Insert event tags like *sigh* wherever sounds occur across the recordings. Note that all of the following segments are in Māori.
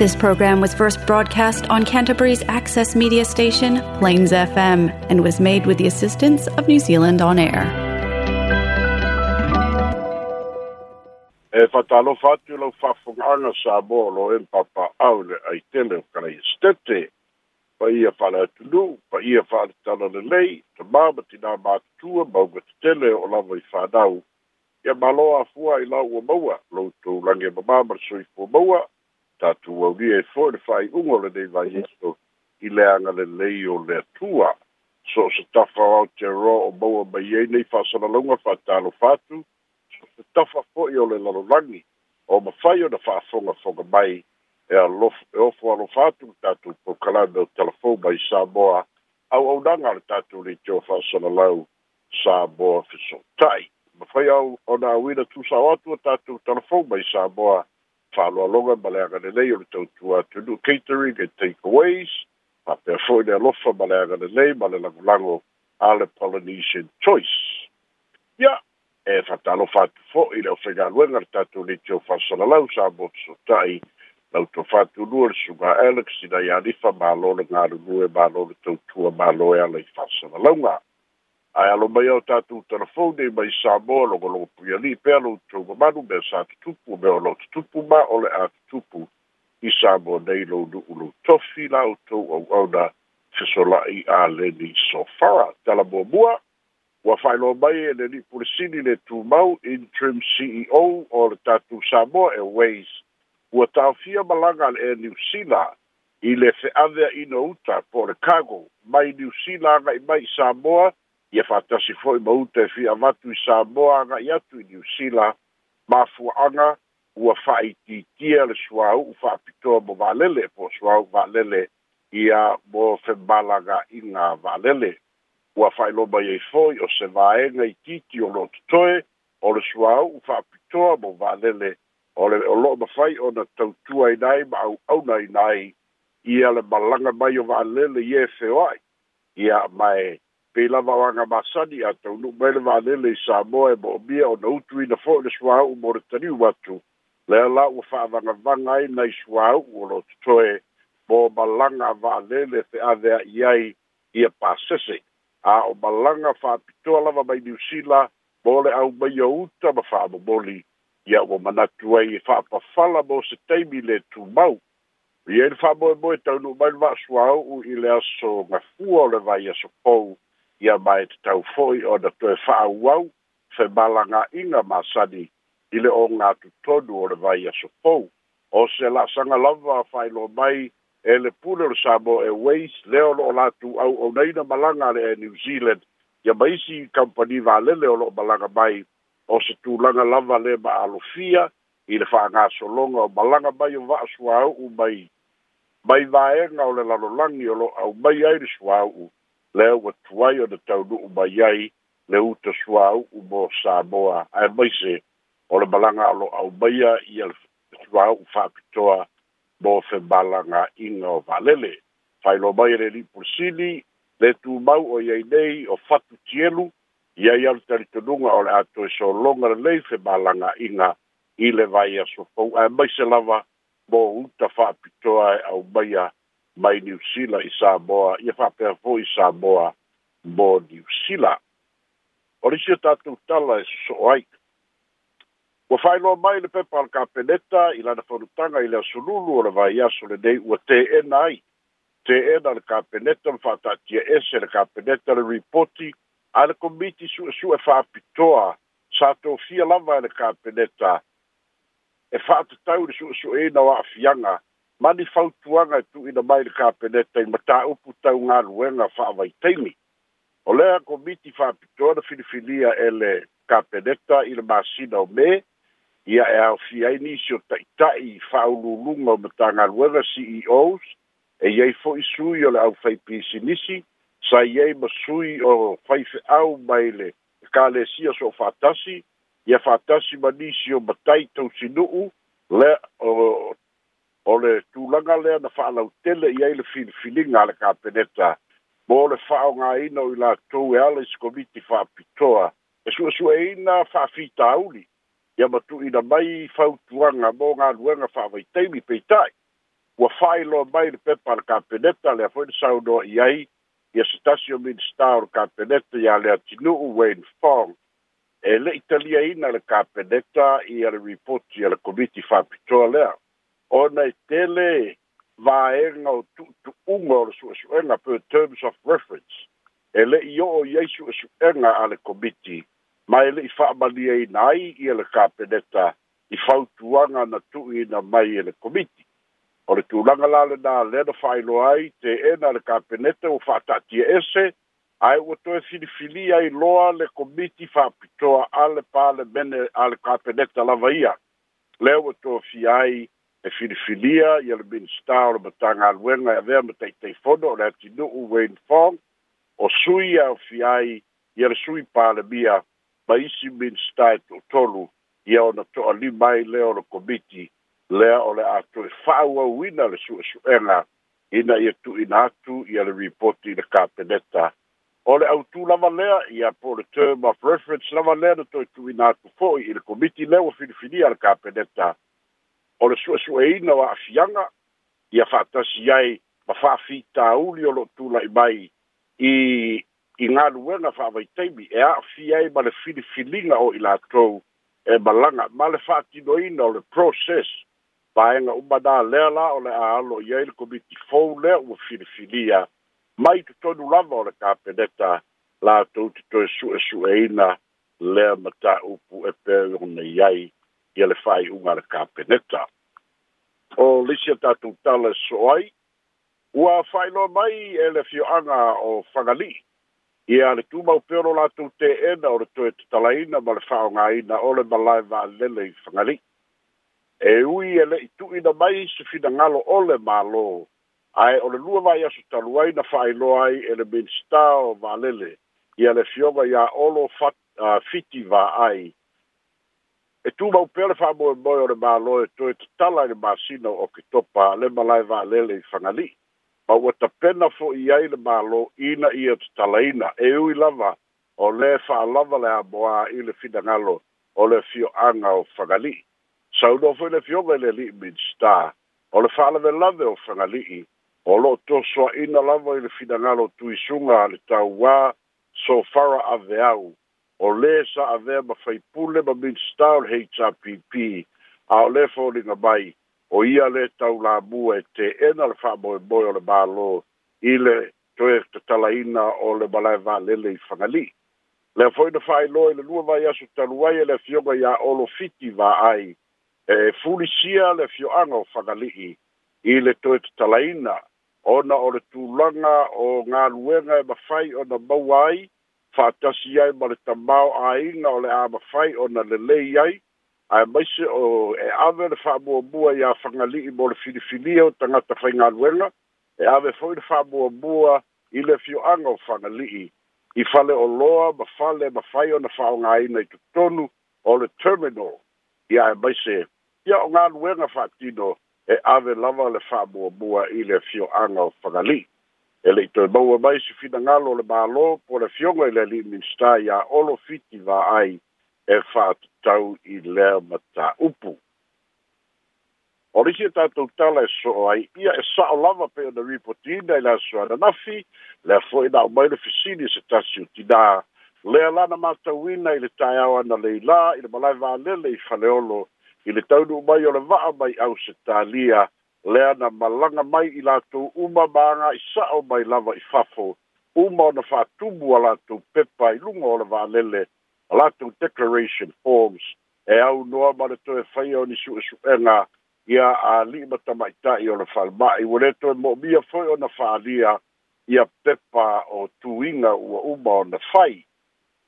This program was first broadcast on Canterbury's access media station, Plains FM, and was made with the assistance of New Zealand On Air. E lo e ai pa ia pa tala te mātua mau te tele o i maloa fua i lau o maua, lau tau lange mamama sui fo maua, tatu au ni e fōre fai ungo le nei vai hesto mm-hmm. i leanga le lei o le atua. So se tafa o te ro o maua mai ei nei fāsana longa fātalo fātu, so se tafa fō i o le lalolangi o ma fai o na fāfonga fonga mai e a lofu e alo fātu tatu po kalame o telefō mai Samoa au au nanga le tatu ni teo fāsana lau Samoa fiso tai. Ma fai au o nā wina tūsa o atua tatu telefō mai Samoa whāloaloga ma le agalelei o le tautua atunu catering and takeaways ma pea le alofa ma le agalelei ma le lagolago a le polynesian choice ia e fatalofa atu fo'i le ʻofaigaluega le tatou leitio faasalalau sa mososota'i lautou fātulua le suga alex i na mālo le galulue mālo le tautua mālo e ala i faasalalauga ae alomai ao tatou telefon nei mai samoa logologo puialii pea lou tou mamanu mea sa tutupu mea olao tutupu ma ole a tutupu i samoa nei lou nu'u lou tofi laoutou auauna fesola'i aleni sofara talamuamua ua fa'ailoa mai e lelii pulesini le tumau intrim ceo o le tatou samoa airways e ua taofia malaga a le air new sila i le fe'aveaina uta po le kago mai new sila aga'i mai i samoa ia si fo'i ma fi a fi'amatu i samoa aga'i atu i niusila mafua'aga ua fa'aitiitia le suāu'u fa'apitoa mo valele po suāu'u va'alele ia mo febalaga'iga va'alele ua fa'ailoma i ai fo'i o se vaega i titi o lo'o totoe o le suāu'u fa'apitoa mo va'alele o le o lo'o mafai ona tautuaina ai ma au'auna nai ai ia le malanga mai o valele ia e feo ai ia mae pe lava o anga masani a tau nuk mele wa lele i Samoa e mo mia o na utu i na fo i na swa au mo re tani watu le ala ua wha avanga vangai na i swa au o lo tutoe mo malanga wa lele te adea i ai i a pasese a o malanga wha pitoa lava mai New Zealand mo le au mai a uta ma wha moli i a o manatu ai i e wha pafala mo se teimi le tu mau i e le wha mo e mo e tau nuk mele wa swa au i le aso ngafua o le vai aso pou ia mae tatau fo'i o na toe fa'auau femalaga'iga masani i le o gā tutonu o le vai aso pou o se la'asaga lava fa'ailoa mai e le pule o le samo airways lea o lo'o latou au'aunaina malaga le air new zealand ia ma isi kampani valele o lo'o malaga mai o se tulaga lava le ma alofia i le fa'agasologa o malaga mai o va'asuāu'u mai mai vaega o le lalolagi o lo'o aumai ai le suāu'u leo wa tuai o na tau nuu mai ai le uta sua au u mo Samoa ai mai se o le malanga alo au maia i al sua au whakitoa mo fe malanga inga o valele fai lo mai re li pursini le tu mau o iai nei o fatu tielu i ai al taritununga o le ato e so longa le lei fe malanga inga i le vai aso fau ai mai se lava mo uta whakitoa au maia e mai New Sila i Samoa, i a whapea fo i Samoa, mō New Sila. O risi o tātou tala e so ai. Ua whailoa mai le pepa al ka peneta, i lana whanutanga i lea sululu o le vai aso le nei, ua te e nai, te e na le ka peneta, mwha tātia ese le ka peneta le ripoti, a le komiti su e su e whapitoa, sa tō fia lava e le ka peneta, e whaatatau le su e su e na wa afianga, mani fautuaga e tu'uina mai le kapeneta i mataupu taugaluega fa'avaitaimi o lea komiti fa'apitoa na filifilia e le kapeneta i le masina o me ia e aofia ai nisi o ta'ita'i fa'aulūluga o ceos e, e iai fo'i sui o le ʻaufaipisinisi sa iai ma sui o faife'au mai le kalesia so o fa'atasi ia fa'atasi ma nisi o matai tausinu'u lea ulanga lea na whaalau tele i aile filifilinga le ka peneta. Mō le whao ngā ino i la tau e ala isi komiti wha pitoa. E sua sua e ina wha fita auli. Ia matu ina mai whau tuanga mō ngā ruanga wha vai teimi peitai. Ua whai loa mai le pepa le ka peneta lea fwene sau noa i ai. Ia sitasio minista o le ka peneta ia lea tinu u Wayne Fong. E le italia ina le ka peneta ia le reporti ia le komiti wha pitoa lea ona i tele vaega o tuutuuga su le suʻesuʻega per terms of reference e le oo i ai suʻesuʻega a le komiti ma e leʻi faamaliaina ai ia le kapeneta i fautuaga na tuu ina mai e le komiti o le tulaga la lenā lea na faailoa ai teena le kapeneta ua faataatia ese ae ua toe filifili ai loa le komiti faapitoa ale pa le mene a le kapeneta lava ia lea ua toafia ai e filifilia ia le minista o le mataga aluega e avea ma taʻitaifono o le atinuu wayne fong o sui aofi ai ia le sui palemia ma isi minista e toʻatolu ia ona toʻalima ai lea o le komiti lea o le atoe faauauina le suʻesuʻega ina ia tuuina atu ia le ripoti i le kapeneta o le autū lava lea ia po le term of reference lava lea na toe tuuina atu fo'i i le komiti lea ua filifilia a le kapeneta o le suʻesuʻeina o aafiaga ia faatasi ai ma faafitauli o loo tulaʻi mai i i galuega faavaitaimi e, e aafia ai ma le filifiliga o i latou e malaga ma le faatinoina o le proses faega uma dalea la o le aalo i ai le komiti fou lea ua filifilia mai totonu lava o le kapeneta latou totoe suʻesuʻeina lea matāupu e pea i onai ai ia le fai unga le kapeneta. O lisia tatu tala soai, ua fai loa mai e le fioanga o whangali. Ia le tūmau peoro la tū te ena o le tue te talaina ma le whaonga ina o le malai wa lele i whangali. E ui e le itu ina mai se fina ngalo o le malo, ai o le lua mai asu taluai na fai loa ai e le minsta o wa lele. Ia le fioga ia olo fat, uh, fiti wa ai, e tu mau pele fa mo mo o le ma lo e to e tala le masino o ki topa le malai va lele i fangali ma ua ta pena fo i ai le ma lo ina i e tala ina e ui lava o le fa lava le a boa i le fidangalo o le fio anga o fangali sa u no le fio le li min sta o le fa lave lave o fangali i o lo to soa ina lava i le fidangalo tu i sunga le tau wa so fara a veau au o le sa avea ma faipule ma minstar HRPP a o le fōringa mai o ia le tau la mua e te ena le whaamoe moe o le mālo i le toe te talaina o le malai wā lele i whangali. Le fōi na whae loe le lua mai asu taruai e le fionga ia olo fiti wā ai e fulisia le fioanga o whangali i le toe te talaina ona o le tūlanga o ngā luenga e mawhai o na mawai faatasi ai ma le tamao aiga o le a mafai ona lelei ai ae maise o e ave le faamuamua iā fagali'i mo le filifilia o tagata faigaluega e ave fo'i le faamuamua i le fio'aga o fagali'i i fale oloa ma fale mafai ona fa'aogāina i totonu o le terminal ia e maise ia o galuega fa'atino e ave lava le faamuamua i le fio'aga o fagali'i ele to bau mai se fina ngalo le balo po le fiongo ele li min sta ya olo fiti va ai e fa tau i le mata upu Orisi ta e tu tala e so ai ia e sa lava pe na reportina ila so na nafi le fo ina o mai le fisini se tasu ti da le ala na mata wina ile tai au na leila ile malai va le le i faleolo ile tau du mai o le va mai au se talia ta lea na malaga mai i latou uma ma aga isa'o mai lava i fafo uma ona fa'atubu a latou pepa i luga o le va'alele a latou declaration forms e au noa ma le toe faia o ni su'esu'ega ia ali'i matama'ita'i o le fa'alema'i ua lē toe mo'omia fo'i ona fa'alia ia pepa o tuiga ua uma ona fai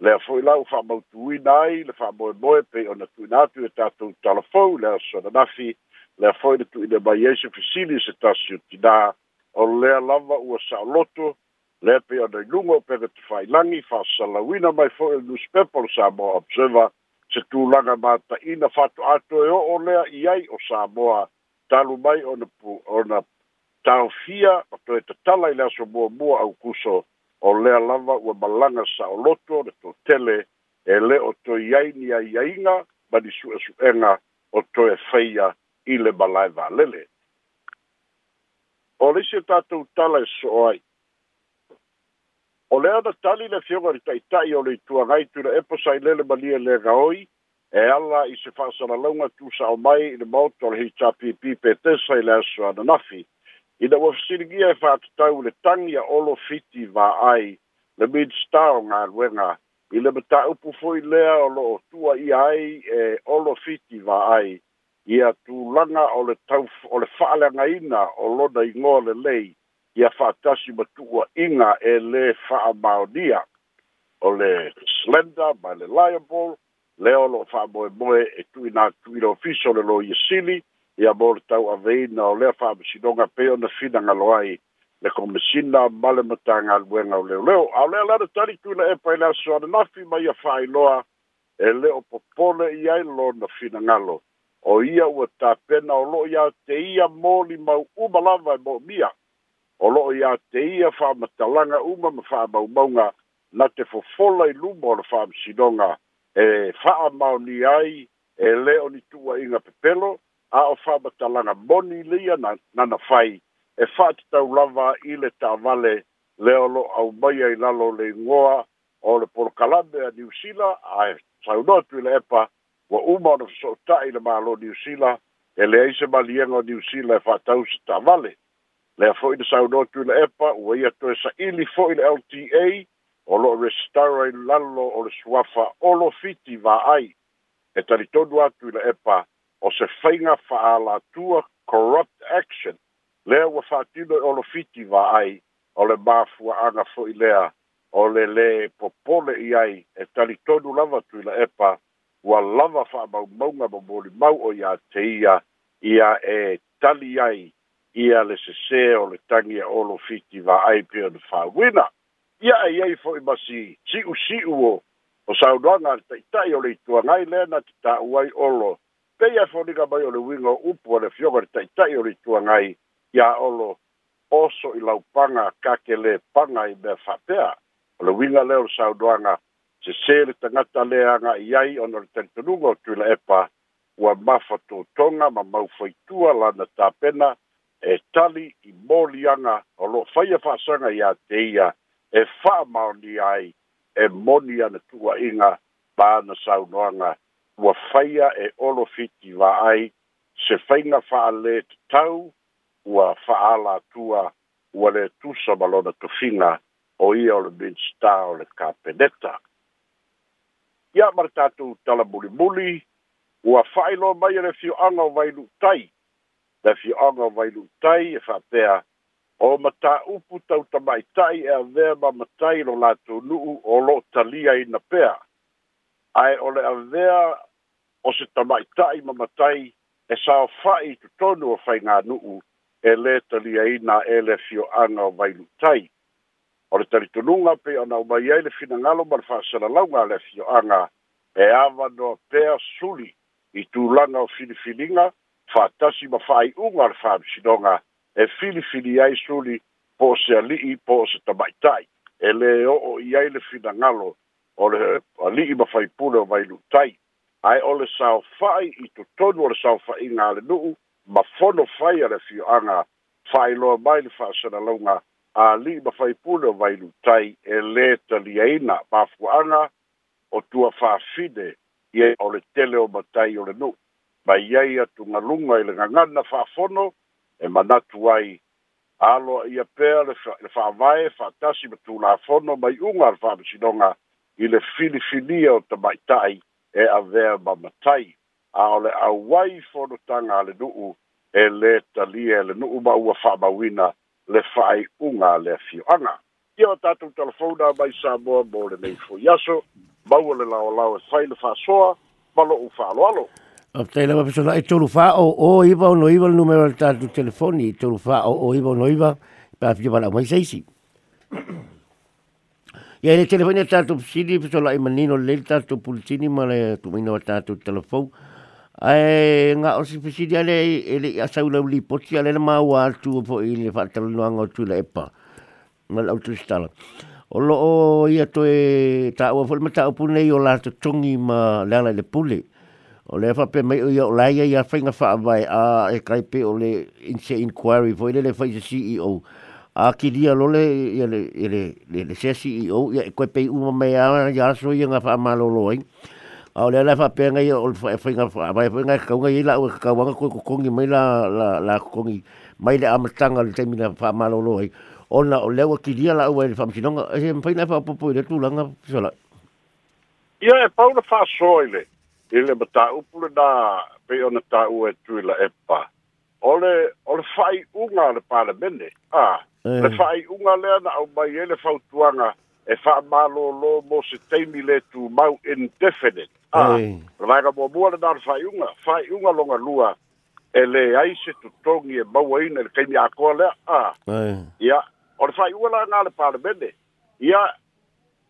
lea fo'i lau fa'amautūina ai le fa'amoemoe pei ona tuina atu e tatou talafou lea sonanafi le foi de tudo ba yesu fisili se tasio tida o le lava o sa loto le pe o de lungo pe de fai langi fa sala wina mai fo e dus pe por sa bo observa se tu langa mata ina fatu ato e o le iai o sa bo talu mai o na pu o na tau fia o to e te tala i laso bua bua au kuso o le lava o malanga sa o loto de to tele e le o to iai ni a iainga ma di su e su enga o to e feia i le malai valele. O lisi tātou tala e so ai. O lea da tali le fionga ni tai tai o le tua ngai tu na epo sai lele malia le gaoi, e ala i se whaasana launga tu sa o mai i le mauta o le hei tāpi e pi pe te sai le aso ana nafi. I na wafisirigia e whaatatau le tangia olo fiti va ai le midstar o ngā ruenga i le mata upu fwoi lea o lo tua i ai e olo fiti va ai ia tulaga o le tau o le fa'aleagaina o lona igoa lelei ia fa'atasi ma tu'uaʻiga e lē fa'amaonia o le slender ma le liable lea o loo fa'amoemoe e tuuina tuuina ofisa o le lo ia sili ia mo le tau aveina o lea fa'amasinoga pei ona finagalo ai le komasina ma le matagaluega o leoleo ao lea lana tali tuina e pai le aso ananafi ma ia fa'ailoa e lē o popole i ai lona finagalo o ia ua tapena o loo iā te ia moli mau uma lava e mia. moʻomia o loo iā te ia fa'amatalaga uma ma fa'amaumauga na te fofola i luma o le fa'amasinoga e fa'amaoni ai e lē o ni tu'uaʻiga pepelo a o fa'amatalaga moni lia na na fai e fa'atatau lava i le vale lea o loo aumai ai lalo le ngoa o le polokalame a niusila ae saunoa tui le epa ua uma so fesoota'i le mālo niusila e leai se malieaga o niusila e fa'atau se Le lea fo'i le saunotu tu le epa ua ia toe sa'ili fo'i le lta o lo'o restara i lalo o le suafa olofiti ai e talitonu atu i le epa o se faiga fa'alatua corrupt action lea ua fa'atino e olofiti ai o le mafua māfua'aga fo'i lea o le le popole i ai e talitonu lava tu i le epa ua lava fa'amaumauga mamolimau o iā te ia ia e tali ai ia le sesē o le tagi e olofiti va'ai pe ona fāuina ia e iai fo'i ma si si'usi'u o o saunoaga a le ta'ita'i o le ituagai lea na te ta'u ai olo pei ai foniga mai o le uiga o upu a le afioga le ta'ita'i o le ituagai iā olo oso i laupaga kake lē paga i mea fa'apea o le uiga lea o le saunoaga se se le tangata le anga yai ai ono le tentunungo tu la epa ua mafa tonga ma mau whaitua la na tapena e tali i mōli anga o lo whaia whaasanga i a te ia e wha maoni ai e moni ana tua inga bāna saunoanga ua whaia e olo fiti wa ai se whainga wha le tau ua wha ala tua ua le tusa malona tofinga o ia o le minstā o le kāpeneta ia ma le muli talamulimuli ua fa'ailoa mai ale fio'aga o vailu'utai le fio'aga o vailu'utai e fa'apea o mataupu tau tama'ita'i e avea ma matai lo latou nu'u o lo'o talia ina pea ae o a avea o se tai ma matai e sa saofa'i tonu o faigānu'u e lē taliaina e le fio'aga e o vailu'utai o le talitonuga pe ona umai ai le finagalo ma le fa'asalalauga a le afio'aga e ava noa pea suli i tulaga o filifiliga fa'atasi ma fa'ai'uga o le fa'amasinoga e filifili ai suli po o se ali'i po o se tama'itai e lē o'o i ai le finagalo o le ali'i ma faipule o mailu'utai ae o le saofa'i i totonu o le saofa'iga a le nu'u ma fono fai a le afio'aga fa'ailoa mai le fa'asalalauga a li ma fai pule o vai lutai e le taliaina mafuanga o tua fafide ia o le tele o matai o le nu. Ma ia ia tu ngalunga i le ngangana fafono e manatu ai alo ia pea le fawae fatasi ma tu lafono mai unga al fawamishinonga i le filifilia o tamaitai e avea ma matai a o le awai fono tanga le nuu e le talia e le nuu ma ua fawamawina e le fai unga le fio anga. Ia o tatu telefona mai sa moa mo le nei fo yaso, mau le lao lao e fai le faa soa, malo u faa lo alo. Ok, te lewa pisona, e tolu faa o o iwa o no iwa le numero le tatu telefoni, e tolu faa o o iwa o no iwa, pa fio wala mai seisi. Ia le telefoni e tatu pisini, pisona e manino le tatu pulitini, ma le tumino o tatu telefoni, ae eh, nga o si fisidi ale ele ia sa ula uli poti ale na mau atu po i le fatalo no anga tu la epa na la utu stala o lo o ia to e ta o fol mata o pune yo la to tongi ma la le pule o le fa pe mai o yo la ia ia fa nga fa a e kai pe o le inse inquiry fo ile le fa se ceo a ki dia lo le e e le se ceo ia e kai pe u ma mai a ia so ia nga fa ma lo o le ala fapenga i o le fainga mai fainga ka unga i la o e ka wanga ko kongi mai la la la kongi mai le amatanga le te mina fa malolo ai o na o ki dia la o e le fam sinonga e se na fa popo i le tu langa sola ia e paula fa soile i le mata upule da pe ona ta u e tu la e pa o le o le fai unga le parlamente a le fai eh. unga le na o mai e le fautuanga e fa malo lo mo se teimi le tu mau indefinite a ah, vaga mo mo le dar fa yunga fa yunga longa lua ele ai se tu tongi e mau ai nel kemi a kola a ah, ya o le fa yunga la na le par bende ya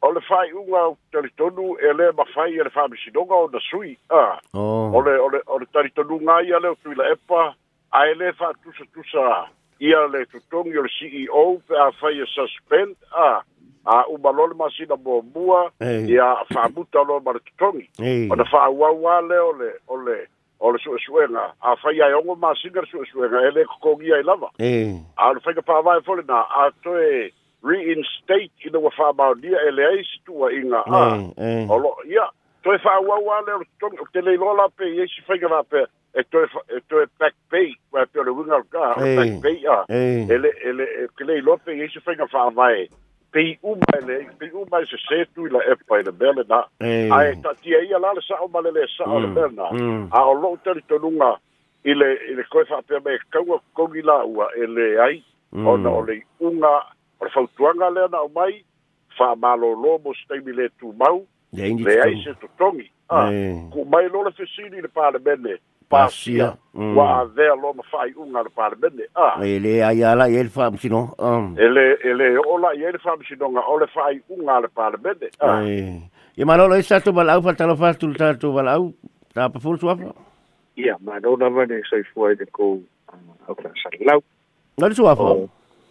o le fa yunga tele tonu ele e ma fa yele fa mi sidonga o da sui a ah, oh. ole ole ole tari tonu nga ya le tu la epa a ele fa tu se tu sa ia le tu tongi o le CEO fa fa ye suspend a ah, a uh, uma lole masina muamua ia hey. fa'amuta o lole ma le totogi ona hey. fa'auaua le ole ole o le suʻesuʻega a fai ae ogo masiga le suʻesuʻega e lē kokogia i lava a ona faiga fa'avae fole na atoe reinstate i laua fa'amaonia e leai se tuuaʻiga a o loo ia toe fa'auaua le o le totogi o telei loa la pei ai se faiga lapea e toe e toe back pay wa pe e le winga e ka back pay a ele ele ke le lo pe ye se fanga fa vai pei uma ele pei uma se se tu la e pai de bele da ai e ta ti e ai ala le sa o male le sa o berna mm, mm. a o lo ter to lunga ile ile ko fa pe me ka ua ko gi la ua ele ai mm. o no le unga o fa tu anga le na mai fa malo lo mo stai mi le tu mau le ai se to tongi a ah, ku mai lo le se si ni le pa le bele pasia ua mm. avea loa mafa'ai'uga a le palemene a ah. ah, e lē ai ala ele ah. ai le fa'amasinoga e lē e lē o la'i ai le fa'amasinoga o le fa'ai'uga a le palemene a ia malolo i tatou vala'au fatalofa atu le tatou vala'au tapafulu tuafa ia malou lava le soifua i e le kou au fa'asalalau ga le tuafa oh.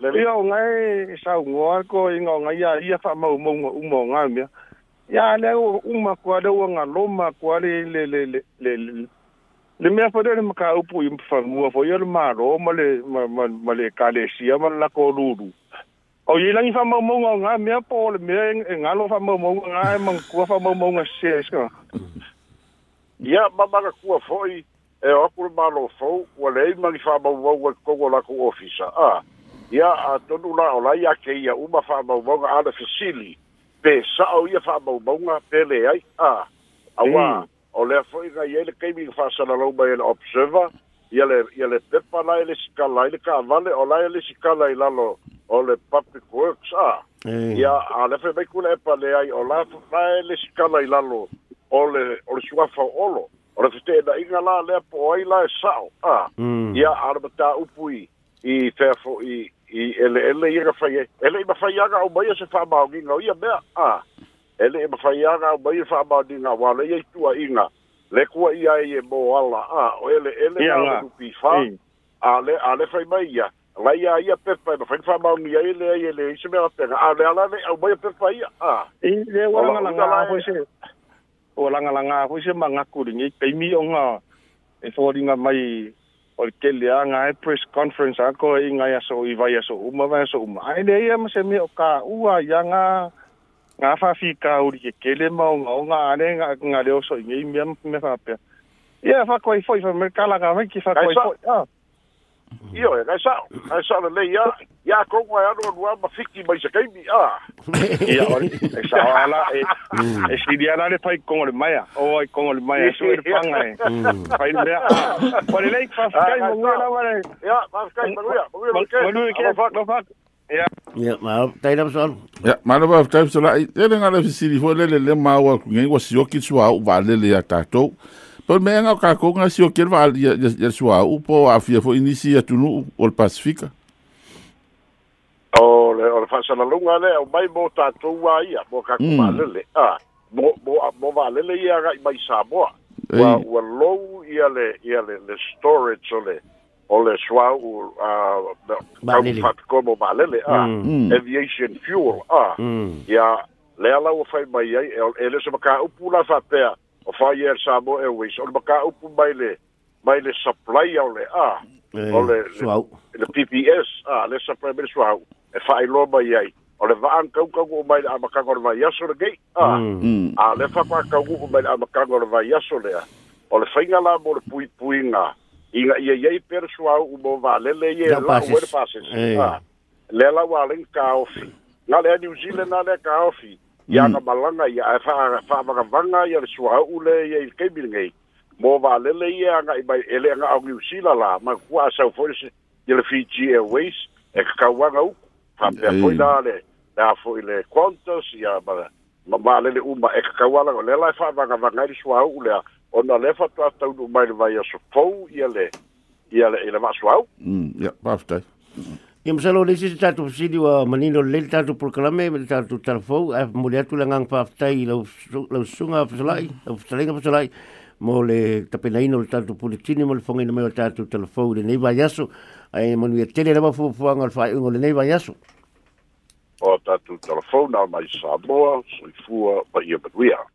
le vi o ngai e sa u ngo ko i ngo ngai ya ia fa mau mau u mo nga mia ya le u uma ko ada u nga lo ma ko le le le le le le mea fa dere maka u pu i fa mu fo yo le ma ro ma le ma ma ma le ka le sia ma la ko lu lu o ye la ni fa mau mau nga mia po le mea e, e nga lo fa mau mau nga ma ko fa mau mau nga se ska ya ma ma ka ku fo i e o ku ma lo fo wa le ma ni fa mau mau ko ko la ko ofisa a ah, ia a tonu la o lai ake ia uma faamaumauga a le fesili pe sa'o ia faamaumauga pele ai a auā hmm. o lea fo'i gai ai le kaimiga fa'asalalau mai ele observer ia le ia le pepa lae le sikala ai le kavale o lae le sikala i lalo o le public works a hmm. ia a lefa maikula epa le ai o lalae le sikala i lalo o le o le suafaoolo o le fetee'naʻiga la lea po ai lae sa'o a hmm. ia a le matāupu i i fea fo i i ele ele ia fa ia ele ia fa ia ga o baia se fa ba o ginga ia be a ele ia fa ia ga o baia fa ba di na wa le ia tua inga le kua ia e bo ala a o ele ele ia o pi fa a le a le fa mai ia la ia ia pe pa ba fa fa ba o ia ele ia ele se me apega a le ala le o baia pe fa ia a i le wa nga la nga ho se o la nga la nga ho se ma nga ku ringi pe mi o nga e so nga mai o le teleaga ai press conference ako iga ia so iwai a so uma wa so uma ai le ia ma se mea o kāua ia ga ga fafikauri kekele ma ogaoga ale ga leo soigei mea me faapea ia fakoai foi fa mekalaga mai ki fakoai foi Io e sa, e sa le ia, ia con qua ano no va fiki mai se kaimi. Ah. *laughs* Ia ori, e sa ala e mm. e si dia la le fai con le mai, o vai con le mai su il pan e. Fai le e. *laughs* mai. Mm. Per lei fa fai mo la vare. Ia, va fai per lui, per lui. Per lui che Ya, ma tai dam so. Ya, ma no va tai so la. Ele ngale fisi di fo le le ma wa ku ngai wa si o ki so au va le le ya tato. Tol me ngau ka ngā sio kere wā alia ya-, ya-, ya sua au fo inisi ya tunu o le Pasifika. O le o le whasalalunga le au mai mō tātou wā ia mō ah, mo mm. lele. mo mō wā lele ia ga i mai Samoa. Wa wa low ia le ia le le storage o le o le sua u a komo wā lele mm. mm. aviation fuel a ya le ala o fai mai ai ele le se maka upu o fai e Samoa Airways o le makaupu mai le mai le supply au le a ah, o eh, le le PPS a ah, le supply mai le suau e faailoa mai ai o le va'an kaukagu o mai le amakaga ah. mm. mm. o le vaiaso a a le fakuakagu'u mai le amakaga o le vaiaso o le faiga la mo le puipuiga iga ia iai pea le suau'u mo valele ie la'u ai le la lea lau alegi kaofi ga lea new zealand a lea kaofi ia na mm. malanga ia e fa fa maga vanga ia le sua ule ia il kebil ngai mo va le le ia nga i bai ele nga au ngiu sila la ma kua sa u fōrese i le Fiji Airways e ka kawanga u fa pia mm. fōi la le le a fōi le Qantas ia ma ma le le uma e ka kawala le la e fa maga vanga i le sua ule a o na le fatua tau nu mai le vai a so fōu ia le ia le ia le ma sua u mm, ia pa Ia masalah ni sisi tatu sini wa menino lel tatu perkelame tatu telefon mulai mulia tu lengang faftai lau sunga fasalai mm. lau fasalai fasalai mole tapi nai nol tatu politini mole fongi nama tatu telefon le nei bayaso ai mon wi tele na fu fu angal fai ngol nei bayaso o tatu telefon na mai sabo soifua ba ia